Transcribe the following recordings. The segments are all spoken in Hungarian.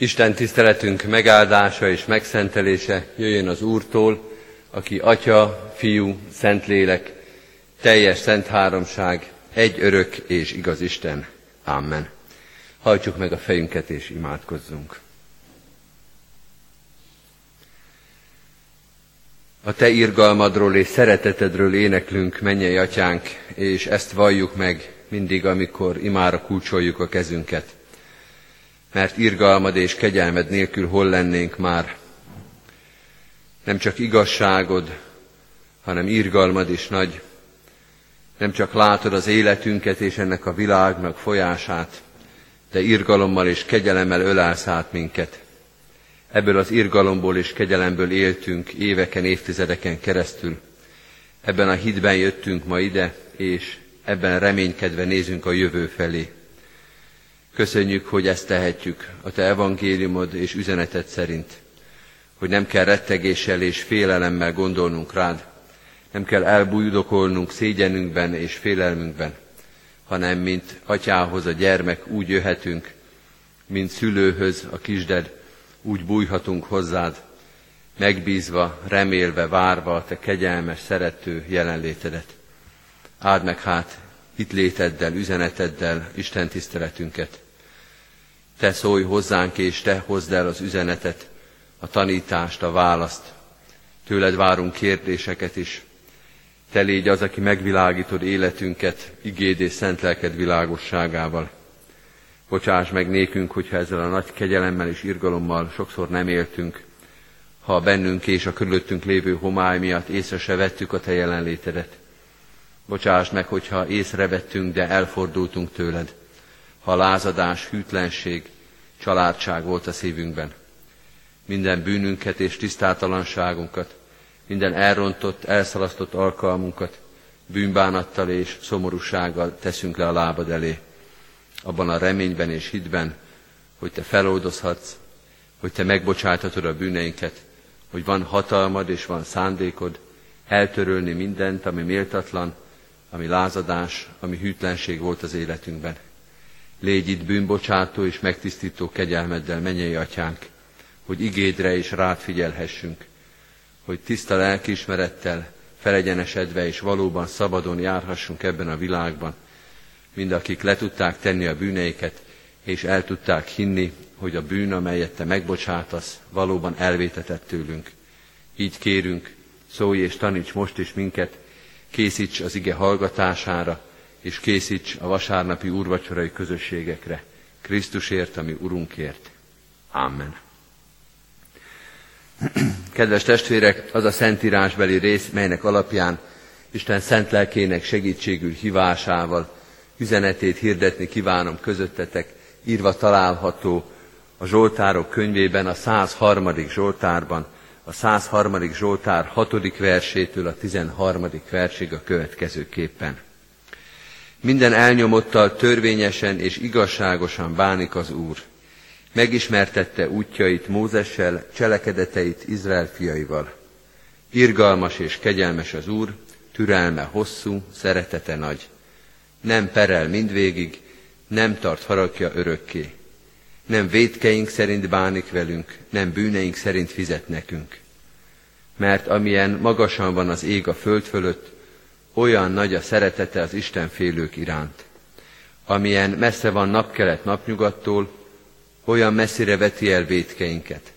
Isten tiszteletünk megáldása és megszentelése jöjjön az Úrtól, aki Atya, Fiú, Szentlélek, teljes szent háromság, egy örök és igaz Isten. Amen. Hajtsuk meg a fejünket és imádkozzunk. A Te irgalmadról és szeretetedről éneklünk, mennyei atyánk, és ezt valljuk meg mindig, amikor imára kulcsoljuk a kezünket. Mert irgalmad és kegyelmed nélkül hol lennénk már? Nem csak igazságod, hanem irgalmad is nagy. Nem csak látod az életünket és ennek a világnak folyását, de irgalommal és kegyelemmel ölelsz át minket. Ebből az irgalomból és kegyelemből éltünk éveken, évtizedeken keresztül. Ebben a hitben jöttünk ma ide, és ebben reménykedve nézünk a jövő felé. Köszönjük, hogy ezt tehetjük a Te evangéliumod és üzeneted szerint, hogy nem kell rettegéssel és félelemmel gondolnunk rád, nem kell elbújdokolnunk szégyenünkben és félelmünkben, hanem mint atyához a gyermek úgy jöhetünk, mint szülőhöz a kisded, úgy bújhatunk hozzád, megbízva, remélve, várva a te kegyelmes, szerető jelenlétedet. Áld meg hát itt léteddel, üzeneteddel Isten tiszteletünket. Te szólj hozzánk, és te hozd el az üzenetet, a tanítást, a választ. Tőled várunk kérdéseket is. Te légy az, aki megvilágítod életünket igéd és szent lelked világosságával. Bocsáss meg nékünk, hogyha ezzel a nagy kegyelemmel és irgalommal sokszor nem éltünk, ha bennünk és a körülöttünk lévő homály miatt észre se vettük a Te jelenlétedet. Bocsáss meg, hogyha észrevettünk, de elfordultunk tőled, ha lázadás, hűtlenség, családság volt a szívünkben. Minden bűnünket és tisztátalanságunkat, minden elrontott, elszalasztott alkalmunkat bűnbánattal és szomorúsággal teszünk le a lábad elé abban a reményben és hitben, hogy te feloldozhatsz, hogy te megbocsájthatod a bűneinket, hogy van hatalmad és van szándékod eltörölni mindent, ami méltatlan, ami lázadás, ami hűtlenség volt az életünkben. Légy itt bűnbocsátó és megtisztító kegyelmeddel, mennyei atyánk, hogy igédre is rád figyelhessünk, hogy tiszta lelkiismerettel, felegyenesedve és valóban szabadon járhassunk ebben a világban, mind akik le tudták tenni a bűneiket, és el tudták hinni, hogy a bűn, amelyet te megbocsátasz, valóban elvétetett tőlünk. Így kérünk, szólj és taníts most is minket, készíts az ige hallgatására, és készíts a vasárnapi úrvacsorai közösségekre, Krisztusért, ami Urunkért. Amen. Kedves testvérek, az a szentírásbeli rész, melynek alapján Isten szent lelkének segítségül hívásával üzenetét hirdetni kívánom közöttetek, írva található a Zsoltárok könyvében, a 103. Zsoltárban, a 103. Zsoltár 6. versétől a 13. versig a következőképpen. Minden elnyomottal törvényesen és igazságosan bánik az Úr. Megismertette útjait Mózessel, cselekedeteit Izrael fiaival. Irgalmas és kegyelmes az Úr, türelme hosszú, szeretete nagy nem perel mindvégig, nem tart haragja örökké. Nem védkeink szerint bánik velünk, nem bűneink szerint fizet nekünk. Mert amilyen magasan van az ég a föld fölött, olyan nagy a szeretete az Isten félők iránt. Amilyen messze van napkelet napnyugattól, olyan messzire veti el védkeinket.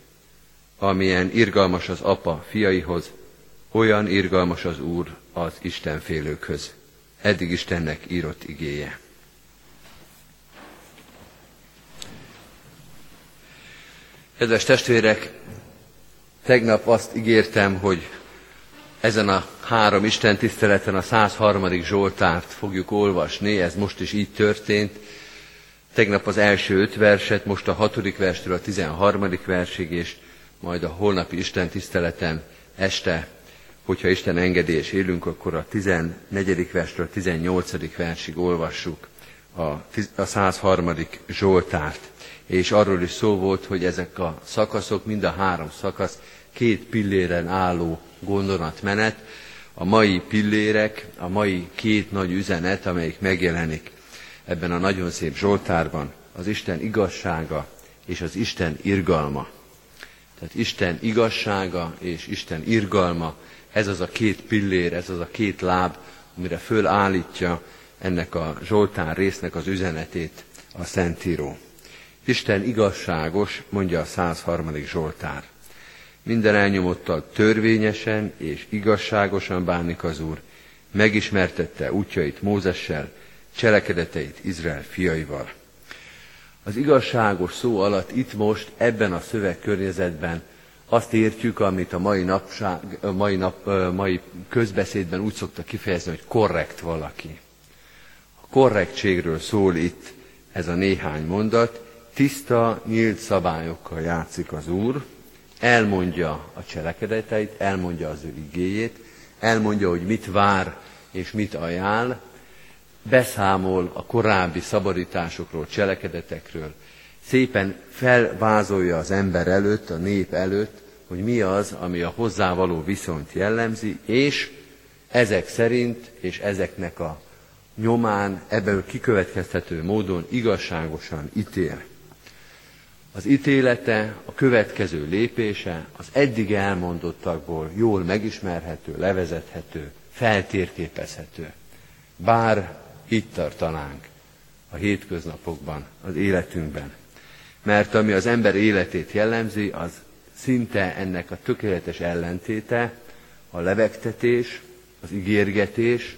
Amilyen irgalmas az apa fiaihoz, olyan irgalmas az Úr az Isten félőkhöz eddig Istennek írott igéje. Kedves testvérek, tegnap azt ígértem, hogy ezen a három Isten tiszteleten a 103. Zsoltárt fogjuk olvasni, ez most is így történt. Tegnap az első öt verset, most a hatodik verstől a tizenharmadik versig, és majd a holnapi Isten tiszteleten este hogyha Isten engedi és élünk, akkor a 14. verstől a 18. versig olvassuk a 103. Zsoltárt. És arról is szó volt, hogy ezek a szakaszok, mind a három szakasz két pilléren álló gondolatmenet, a mai pillérek, a mai két nagy üzenet, amelyik megjelenik ebben a nagyon szép Zsoltárban, az Isten igazsága és az Isten irgalma. Tehát Isten igazsága és Isten irgalma, ez az a két pillér, ez az a két láb, amire fölállítja ennek a Zsoltán résznek az üzenetét a Szentíró. Isten igazságos, mondja a 103. Zsoltár. Minden elnyomottal törvényesen és igazságosan bánik az Úr, megismertette útjait Mózessel, cselekedeteit Izrael fiaival. Az igazságos szó alatt itt most, ebben a szövegkörnyezetben azt értjük, amit a mai, napság, mai, nap, mai közbeszédben úgy szokta kifejezni, hogy korrekt valaki. A korrektségről szól itt ez a néhány mondat, tiszta, nyílt szabályokkal játszik az Úr, elmondja a cselekedeteit, elmondja az ő igéjét, elmondja, hogy mit vár és mit ajánl, beszámol a korábbi szabadításokról, cselekedetekről, szépen felvázolja az ember előtt, a nép előtt, hogy mi az, ami a hozzávaló viszonyt jellemzi, és ezek szerint és ezeknek a nyomán ebből kikövetkeztető módon igazságosan ítél. Az ítélete, a következő lépése az eddig elmondottakból jól megismerhető, levezethető, feltérképezhető. Bár itt tartanánk a hétköznapokban, az életünkben. Mert ami az ember életét jellemzi, az szinte ennek a tökéletes ellentéte, a levegtetés, az ígérgetés,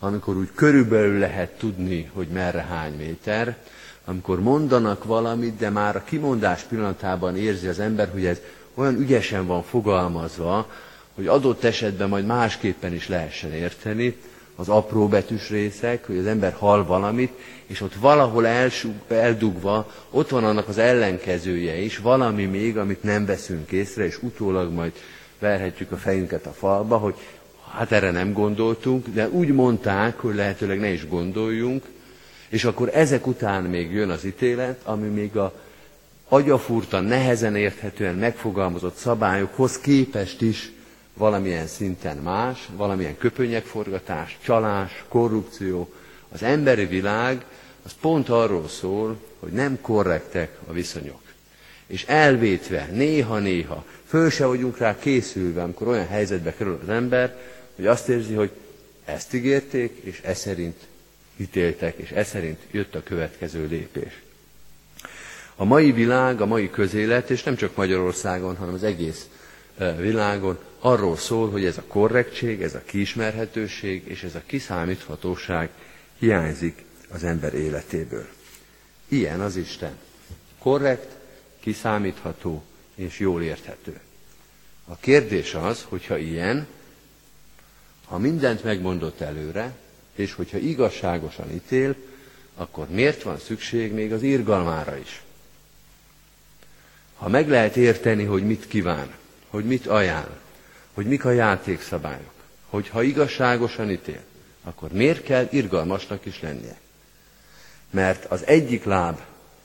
amikor úgy körülbelül lehet tudni, hogy merre hány méter, amikor mondanak valamit, de már a kimondás pillanatában érzi az ember, hogy ez olyan ügyesen van fogalmazva, hogy adott esetben majd másképpen is lehessen érteni, az apró betűs részek, hogy az ember hall valamit, és ott valahol elsug, eldugva, ott van annak az ellenkezője is, valami még, amit nem veszünk észre, és utólag majd verhetjük a fejünket a falba, hogy hát erre nem gondoltunk, de úgy mondták, hogy lehetőleg ne is gondoljunk, és akkor ezek után még jön az ítélet, ami még a agyafurtan, nehezen érthetően megfogalmazott szabályokhoz képest is valamilyen szinten más, valamilyen köpönyegforgatás, csalás, korrupció. Az emberi világ az pont arról szól, hogy nem korrektek a viszonyok. És elvétve, néha-néha, föl se vagyunk rá készülve, amikor olyan helyzetbe kerül az ember, hogy azt érzi, hogy ezt ígérték, és e szerint ítéltek, és e szerint jött a következő lépés. A mai világ, a mai közélet, és nem csak Magyarországon, hanem az egész világon arról szól, hogy ez a korrektség, ez a kiismerhetőség és ez a kiszámíthatóság hiányzik az ember életéből. Ilyen az Isten. Korrekt, kiszámítható és jól érthető. A kérdés az, hogyha ilyen, ha mindent megmondott előre, és hogyha igazságosan ítél, akkor miért van szükség még az írgalmára is? Ha meg lehet érteni, hogy mit kíván, hogy mit ajánl, hogy mik a játékszabályok, hogy ha igazságosan ítél, akkor miért kell irgalmasnak is lennie? Mert az egyik láb,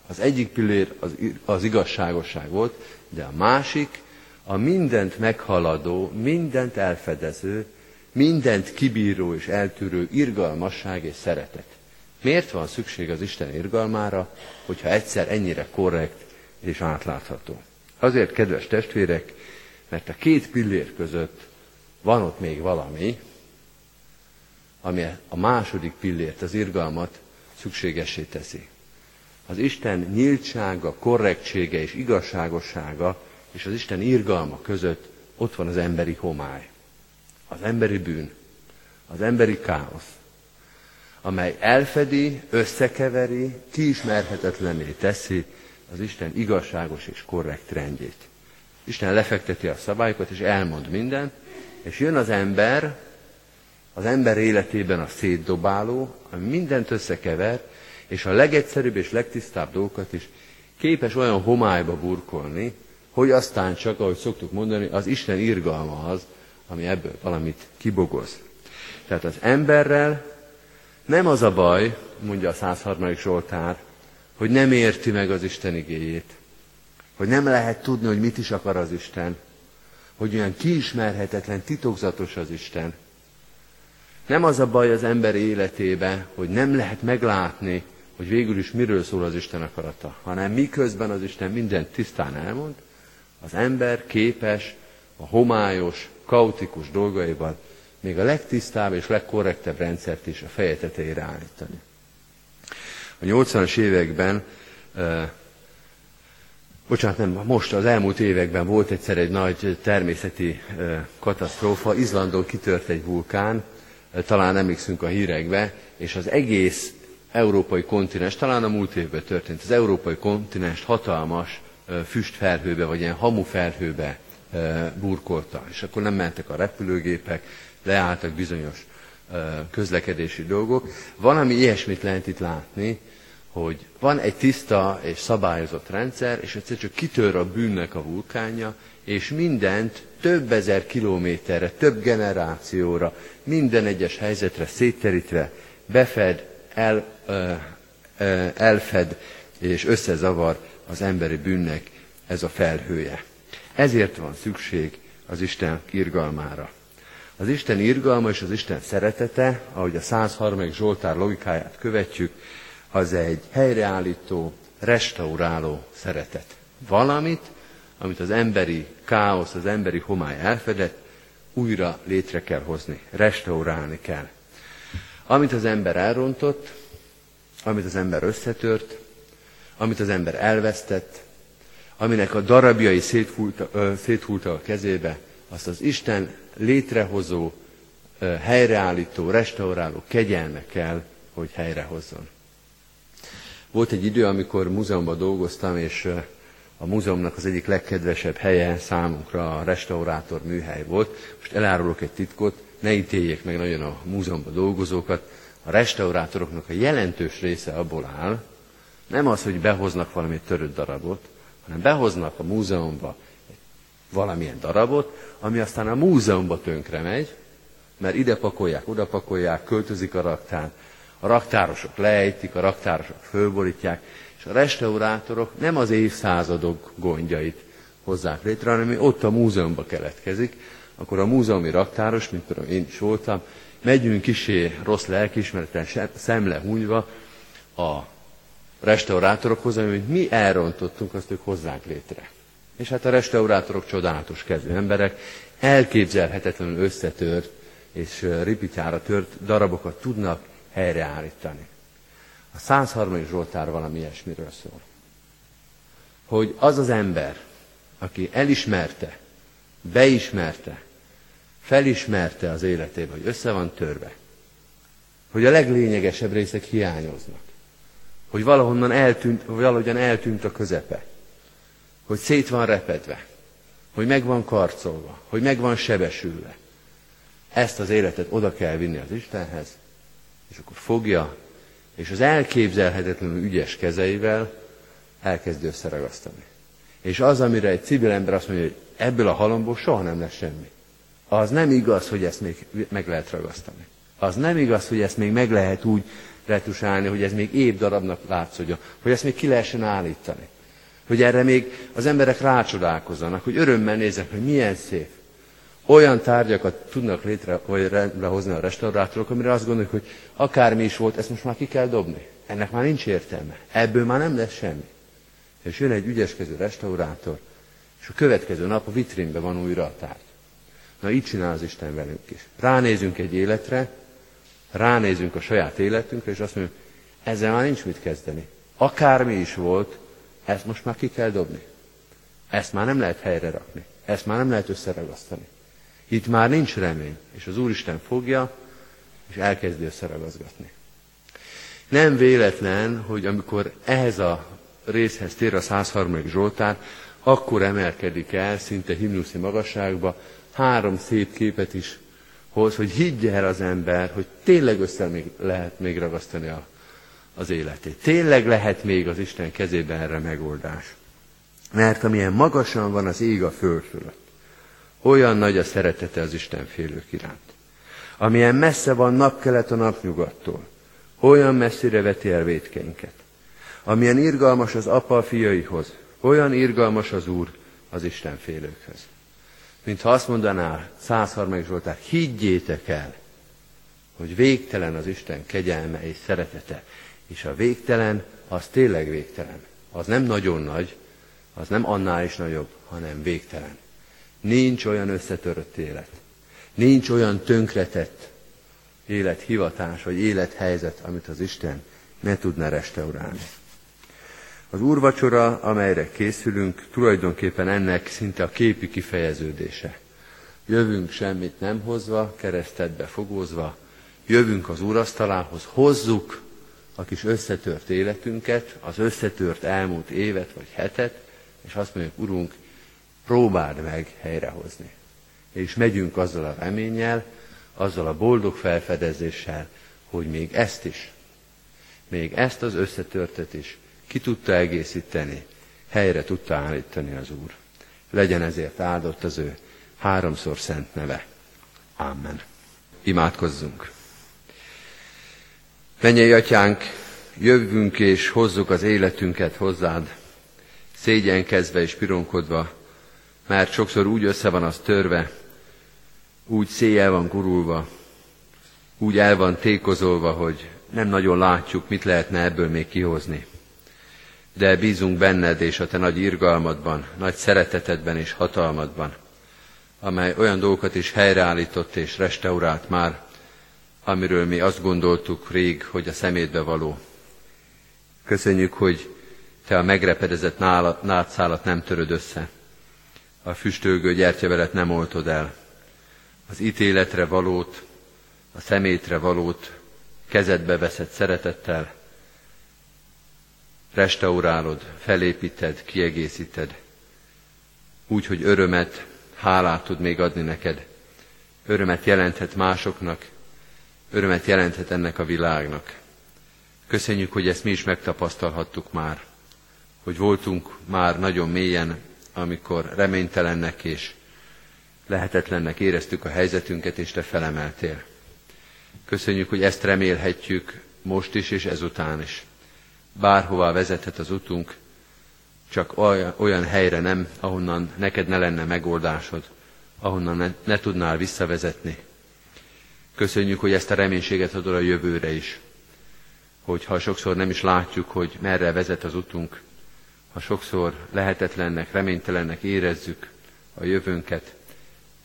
az egyik pillér az, az igazságosság volt, de a másik a mindent meghaladó, mindent elfedező, mindent kibíró és eltűrő irgalmasság és szeretet. Miért van szükség az Isten irgalmára, hogyha egyszer ennyire korrekt és átlátható? Azért, kedves testvérek, mert a két pillér között van ott még valami, ami a második pillért, az irgalmat szükségesé teszi. Az Isten nyíltsága, korrektsége és igazságossága és az Isten irgalma között ott van az emberi homály, az emberi bűn, az emberi káosz, amely elfedi, összekeveri, kiismerhetetlenné teszi az Isten igazságos és korrekt rendjét. Isten lefekteti a szabályokat, és elmond mindent, és jön az ember, az ember életében a szétdobáló, ami mindent összekever, és a legegyszerűbb és legtisztább dolgokat is képes olyan homályba burkolni, hogy aztán csak, ahogy szoktuk mondani, az Isten irgalma az, ami ebből valamit kibogoz. Tehát az emberrel nem az a baj, mondja a 103. Zsoltár, hogy nem érti meg az Isten igéjét, hogy nem lehet tudni, hogy mit is akar az Isten, hogy olyan kiismerhetetlen, titokzatos az Isten. Nem az a baj az ember életébe, hogy nem lehet meglátni, hogy végül is miről szól az Isten akarata, hanem miközben az Isten mindent tisztán elmond, az ember képes a homályos, kaotikus dolgaival még a legtisztább és legkorrektebb rendszert is a feje tetejére állítani. A 80-as években, eh, bocsánat, nem, most az elmúlt években volt egyszer egy nagy természeti eh, katasztrófa, Izlandon kitört egy vulkán, eh, talán emlékszünk a hírekbe, és az egész európai kontinens, talán a múlt évben történt, az európai kontinens hatalmas füstfelhőbe, vagy ilyen hamufelhőbe burkolta. És akkor nem mentek a repülőgépek, leálltak bizonyos közlekedési dolgok. Valami ilyesmit lehet itt látni, hogy van egy tiszta és szabályozott rendszer, és egyszer csak kitör a bűnnek a vulkánja, és mindent több ezer kilométerre, több generációra, minden egyes helyzetre szétterítve befed, el, elfed és összezavar az emberi bűnnek ez a felhője. Ezért van szükség az Isten irgalmára. Az Isten irgalma és az Isten szeretete, ahogy a 103. Zsoltár logikáját követjük, az egy helyreállító, restauráló szeretet. Valamit, amit az emberi káosz, az emberi homály elfedett, újra létre kell hozni, restaurálni kell. Amit az ember elrontott, amit az ember összetört, amit az ember elvesztett, aminek a darabjai széthulta, a kezébe, azt az Isten létrehozó, helyreállító, restauráló kegyelme kell, hogy helyrehozzon. Volt egy idő, amikor múzeumban dolgoztam, és a múzeumnak az egyik legkedvesebb helye számunkra a restaurátor műhely volt. Most elárulok egy titkot, ne ítéljék meg nagyon a múzeumban dolgozókat. A restaurátoroknak a jelentős része abból áll, nem az, hogy behoznak valami törött darabot, hanem behoznak a múzeumba valamilyen darabot, ami aztán a múzeumba tönkre megy, mert ide pakolják, oda pakolják, költözik a raktár, a raktárosok lejtik, a raktárosok fölborítják, és a restaurátorok nem az évszázadok gondjait hozzák létre, hanem ott a múzeumba keletkezik, akkor a múzeumi raktáros, mint például én is voltam, megyünk kisé rossz lelkiismereten szemle hunyva a restaurátorokhoz, amit mi elrontottunk, azt ők hozzák létre. És hát a restaurátorok csodálatos kezű emberek, elképzelhetetlenül összetört és ripityára tört darabokat tudnak helyreállítani. A 103. Zsoltár valami ilyesmiről szól. Hogy az az ember, aki elismerte, beismerte, felismerte az életében, hogy össze van törve, hogy a leglényegesebb részek hiányoznak, hogy valahonnan eltűnt, vagy valahogyan eltűnt a közepe, hogy szét van repedve, hogy meg van karcolva, hogy meg van sebesülve. Ezt az életet oda kell vinni az Istenhez, és akkor fogja, és az elképzelhetetlenül ügyes kezeivel elkezdi összeragasztani. És az, amire egy civil ember azt mondja, hogy ebből a halomból soha nem lesz semmi. Az nem igaz, hogy ezt még meg lehet ragasztani. Az nem igaz, hogy ezt még meg lehet úgy retusálni, hogy ez még épp darabnak látszódjon, hogy ezt még ki lehessen állítani. Hogy erre még az emberek rácsodálkozzanak, hogy örömmel néznek, hogy milyen szép. Olyan tárgyakat tudnak létre, vagy rendbe hozni a restaurátorok, amire azt gondoljuk, hogy akármi is volt, ezt most már ki kell dobni. Ennek már nincs értelme. Ebből már nem lesz semmi. És jön egy ügyeskező restaurátor, és a következő nap a vitrínben van újra a tárgy. Na így csinál az Isten velünk is. Ránézünk egy életre, ránézünk a saját életünkre, és azt mondjuk, ezzel már nincs mit kezdeni. Akármi is volt, ezt most már ki kell dobni. Ezt már nem lehet helyre rakni. Ezt már nem lehet összeragasztani. Itt már nincs remény, és az Úristen fogja, és elkezdi összeragazgatni. Nem véletlen, hogy amikor ehhez a részhez tér a 103. Zsoltár, akkor emelkedik el szinte himnuszi magasságba, három szép képet is hoz, hogy higgye el az ember, hogy tényleg össze még lehet még ragasztani a, az életét. Tényleg lehet még az Isten kezében erre megoldás. Mert amilyen magasan van az ég a föld fölött, olyan nagy a szeretete az Isten félők iránt. Amilyen messze van napkelet a napnyugattól, olyan messzire veti el vétkeinket. Amilyen irgalmas az apa a fiaihoz, olyan irgalmas az Úr az Isten félőkhöz. Mintha azt mondaná 103. Zsoltár, higgyétek el, hogy végtelen az Isten kegyelme és szeretete, És a végtelen, az tényleg végtelen. Az nem nagyon nagy, az nem annál is nagyobb, hanem végtelen. Nincs olyan összetörött élet. Nincs olyan tönkretett élethivatás vagy élethelyzet, amit az Isten ne tudna restaurálni. Az úrvacsora, amelyre készülünk, tulajdonképpen ennek szinte a képi kifejeződése. Jövünk semmit nem hozva, keresztetbe fogózva, jövünk az úrasztalához, hozzuk a kis összetört életünket, az összetört elmúlt évet vagy hetet, és azt mondjuk, Urunk, próbáld meg helyrehozni. És megyünk azzal a reménnyel, azzal a boldog felfedezéssel, hogy még ezt is, még ezt az összetörtet is ki tudta egészíteni, helyre tudta állítani az Úr. Legyen ezért áldott az ő háromszor szent neve. Amen. Imádkozzunk. Menjél, atyánk, jövünk és hozzuk az életünket hozzád, szégyenkezve és pironkodva, mert sokszor úgy össze van az törve, úgy széjjel van gurulva, úgy el van tékozolva, hogy nem nagyon látjuk, mit lehetne ebből még kihozni. De bízunk benned és a te nagy irgalmadban, nagy szeretetedben és hatalmadban, amely olyan dolgokat is helyreállított és restaurált már, amiről mi azt gondoltuk rég, hogy a szemétbe való. Köszönjük, hogy te a megrepedezett nátszálat nem töröd össze, a füstölgő gyertyavelet nem oltod el, az ítéletre valót, a szemétre valót kezedbe veszed szeretettel, restaurálod, felépíted, kiegészíted, úgy, hogy örömet, hálát tud még adni neked. Örömet jelenthet másoknak, örömet jelenthet ennek a világnak. Köszönjük, hogy ezt mi is megtapasztalhattuk már, hogy voltunk már nagyon mélyen, amikor reménytelennek és lehetetlennek éreztük a helyzetünket, és te felemeltél. Köszönjük, hogy ezt remélhetjük most is és ezután is. Bárhová vezethet az utunk, csak olyan, helyre nem, ahonnan neked ne lenne megoldásod, ahonnan ne, ne tudnál visszavezetni. Köszönjük, hogy ezt a reménységet adod a jövőre is, hogy ha sokszor nem is látjuk, hogy merre vezet az utunk, ha sokszor lehetetlennek, reménytelennek érezzük a jövőnket,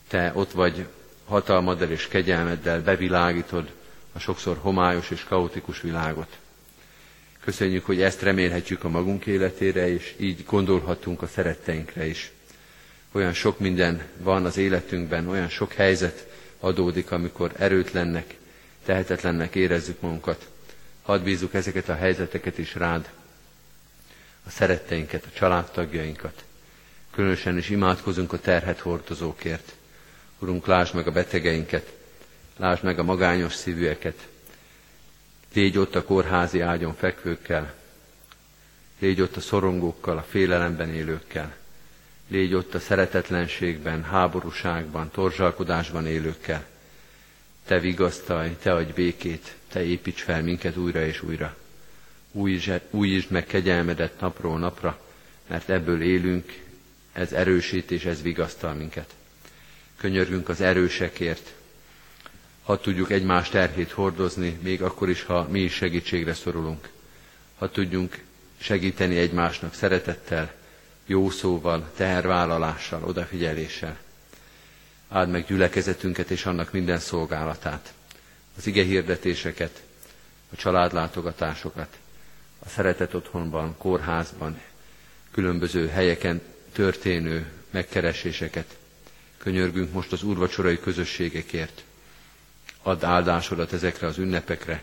te ott vagy hatalmaddal és kegyelmeddel bevilágítod a sokszor homályos és kaotikus világot. Köszönjük, hogy ezt remélhetjük a magunk életére, és így gondolhatunk a szeretteinkre is. Olyan sok minden van az életünkben, olyan sok helyzet adódik, amikor erőtlennek, tehetetlennek érezzük magunkat. Hadd bízzuk ezeket a helyzeteket is rád, a szeretteinket, a családtagjainkat. Különösen is imádkozunk a terhet hordozókért. Urunk, lásd meg a betegeinket, lásd meg a magányos szívűeket, Légy ott a kórházi ágyon fekvőkkel, légy ott a szorongókkal, a félelemben élőkkel, légy ott a szeretetlenségben, háborúságban, torzsalkodásban élőkkel. Te vigasztalj, te adj békét, te építs fel minket újra és újra. Újítsd meg kegyelmedet napról napra, mert ebből élünk, ez erősít és ez vigasztal minket. Könyörgünk az erősekért, ha tudjuk egymás terhét hordozni, még akkor is, ha mi is segítségre szorulunk. Ha tudjunk segíteni egymásnak szeretettel, jó szóval, tehervállalással, odafigyeléssel. Áld meg gyülekezetünket és annak minden szolgálatát, az ige hirdetéseket, a családlátogatásokat, a szeretet otthonban, kórházban, különböző helyeken történő megkereséseket. Könyörgünk most az úrvacsorai közösségekért, add áldásodat ezekre az ünnepekre.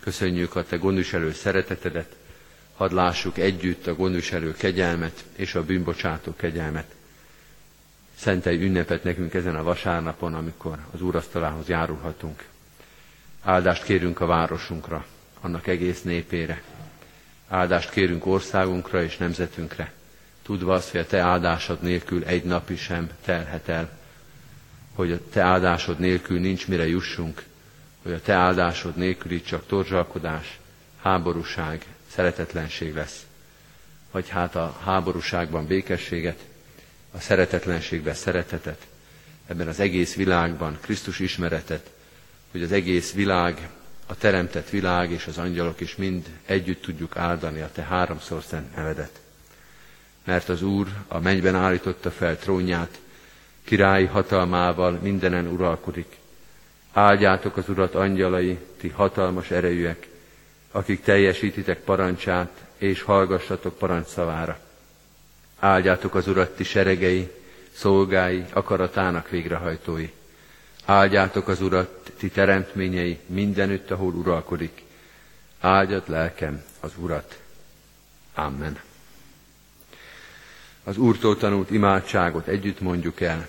Köszönjük a Te gondviselő szeretetedet, hadd lássuk együtt a gondviselő kegyelmet és a bűnbocsátó kegyelmet. Szentelj ünnepet nekünk ezen a vasárnapon, amikor az úrasztalához járulhatunk. Áldást kérünk a városunkra, annak egész népére. Áldást kérünk országunkra és nemzetünkre, tudva azt, hogy a Te áldásod nélkül egy napi sem telhet el hogy a Te áldásod nélkül nincs mire jussunk, hogy a Te áldásod nélkül itt csak torzsalkodás, háborúság, szeretetlenség lesz. Vagy hát a háborúságban békességet, a szeretetlenségben szeretetet, ebben az egész világban Krisztus ismeretet, hogy az egész világ a teremtett világ és az angyalok is mind együtt tudjuk áldani a te háromszor szent nevedet. Mert az Úr a mennyben állította fel trónját, királyi hatalmával mindenen uralkodik. Áldjátok az Urat angyalai, ti hatalmas erejűek, akik teljesítitek parancsát, és hallgassatok parancsszavára. Áldjátok az Urat ti seregei, szolgái, akaratának végrehajtói. Áldjátok az Urat, ti teremtményei, mindenütt, ahol uralkodik. Áldjad lelkem az Urat. Amen. Az Úrtól tanult imádságot együtt mondjuk el.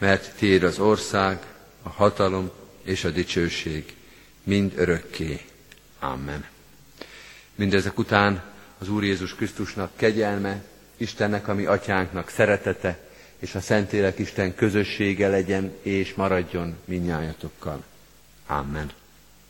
mert tiéd az ország, a hatalom és a dicsőség, mind örökké. Amen. Mindezek után az Úr Jézus Krisztusnak kegyelme, Istennek, ami atyánknak szeretete, és a Szentlélek Isten közössége legyen és maradjon minnyájatokkal. Amen.